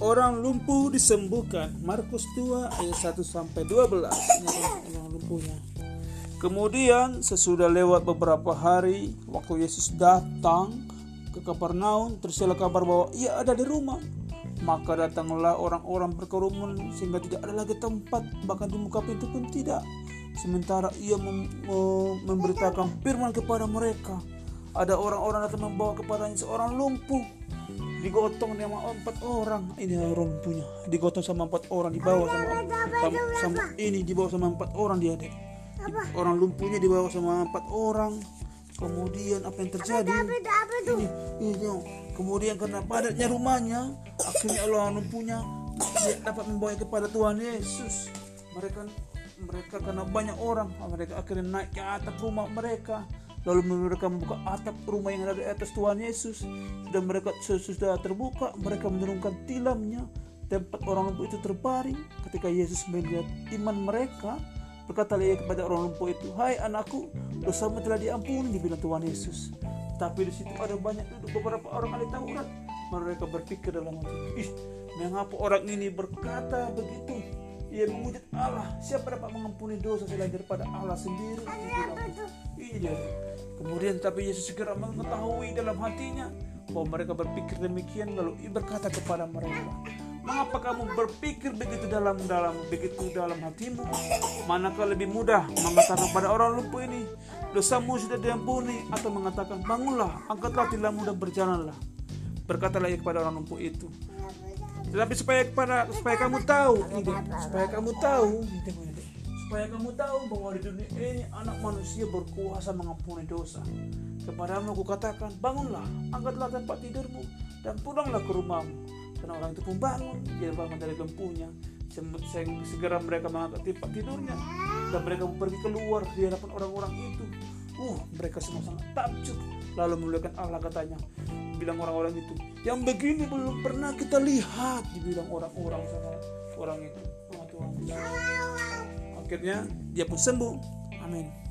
orang lumpuh disembuhkan. Markus 2 ayat 1 sampai 12. Ini orang lumpuhnya. Kemudian sesudah lewat beberapa hari waktu Yesus datang ke Kapernaum tersiar kabar bahwa ia ada di rumah. Maka datanglah orang-orang berkerumun sehingga tidak ada lagi tempat bahkan di muka pintu pun tidak. Sementara ia mem memberitakan firman kepada mereka. Ada orang-orang datang membawa kepadanya seorang lumpuh digotong sama empat orang. Ini orang lumpuhnya digotong sama empat orang dibawa sama, sama, sama ini dibawa sama empat orang dia dek. Orang lumpuhnya dibawa sama empat orang. Kemudian apa yang terjadi? Ini ini kemudian karena padatnya rumahnya akhirnya orang lumpuhnya. Dia dapat membawa kepada Tuhan Yesus. Mereka mereka karena banyak orang mereka akhirnya naik ke atap rumah mereka lalu mereka membuka atap rumah yang ada di atas Tuhan Yesus. Dan mereka sudah terbuka mereka menurunkan tilamnya. Tempat orang lumpuh itu terbaring. Ketika Yesus melihat iman mereka berkata ia kepada orang lumpuh itu hai anakku dosamu telah diampuni dibilang Tuhan Yesus. Tapi di situ ada banyak duduk beberapa orang ahli Taurat. Mereka berpikir dalam hati ih mengapa orang ini berkata begitu ia mewujud Allah siapa dapat mengampuni dosa selain daripada Allah sendiri? Dia kemudian tapi Yesus segera mengetahui dalam hatinya bahwa mereka berpikir demikian lalu ia berkata kepada mereka mengapa kamu berpikir begitu dalam dalam begitu dalam hatimu? Manakah lebih mudah mengatakan kepada orang lumpuh ini? Dosamu sudah diampuni. Atau mengatakan bangunlah angkatlah tilammu dan berjalanlah. Berkatalah ia kepada orang lumpuh itu tetapi supaya kepada supaya kamu tahu ini supaya kamu tahu supaya kamu tahu bahwa di dunia ini anak manusia berkuasa mengampuni dosa. Kepadamu aku katakan bangunlah angkatlah tempat tidurmu dan pulanglah ke rumahmu. Dan orang itu pun bangun dia bangun dari lempunya. Segera mereka mengangkat tempat tidurnya dan mereka pergi keluar di hadapan orang-orang itu. Uh mereka semua sangat takjub lalu memuliakan Allah katanya bilang orang-orang itu yang begini belum pernah kita lihat dibilang orang-orang sama orang itu akhirnya dia pun sembuh. Amin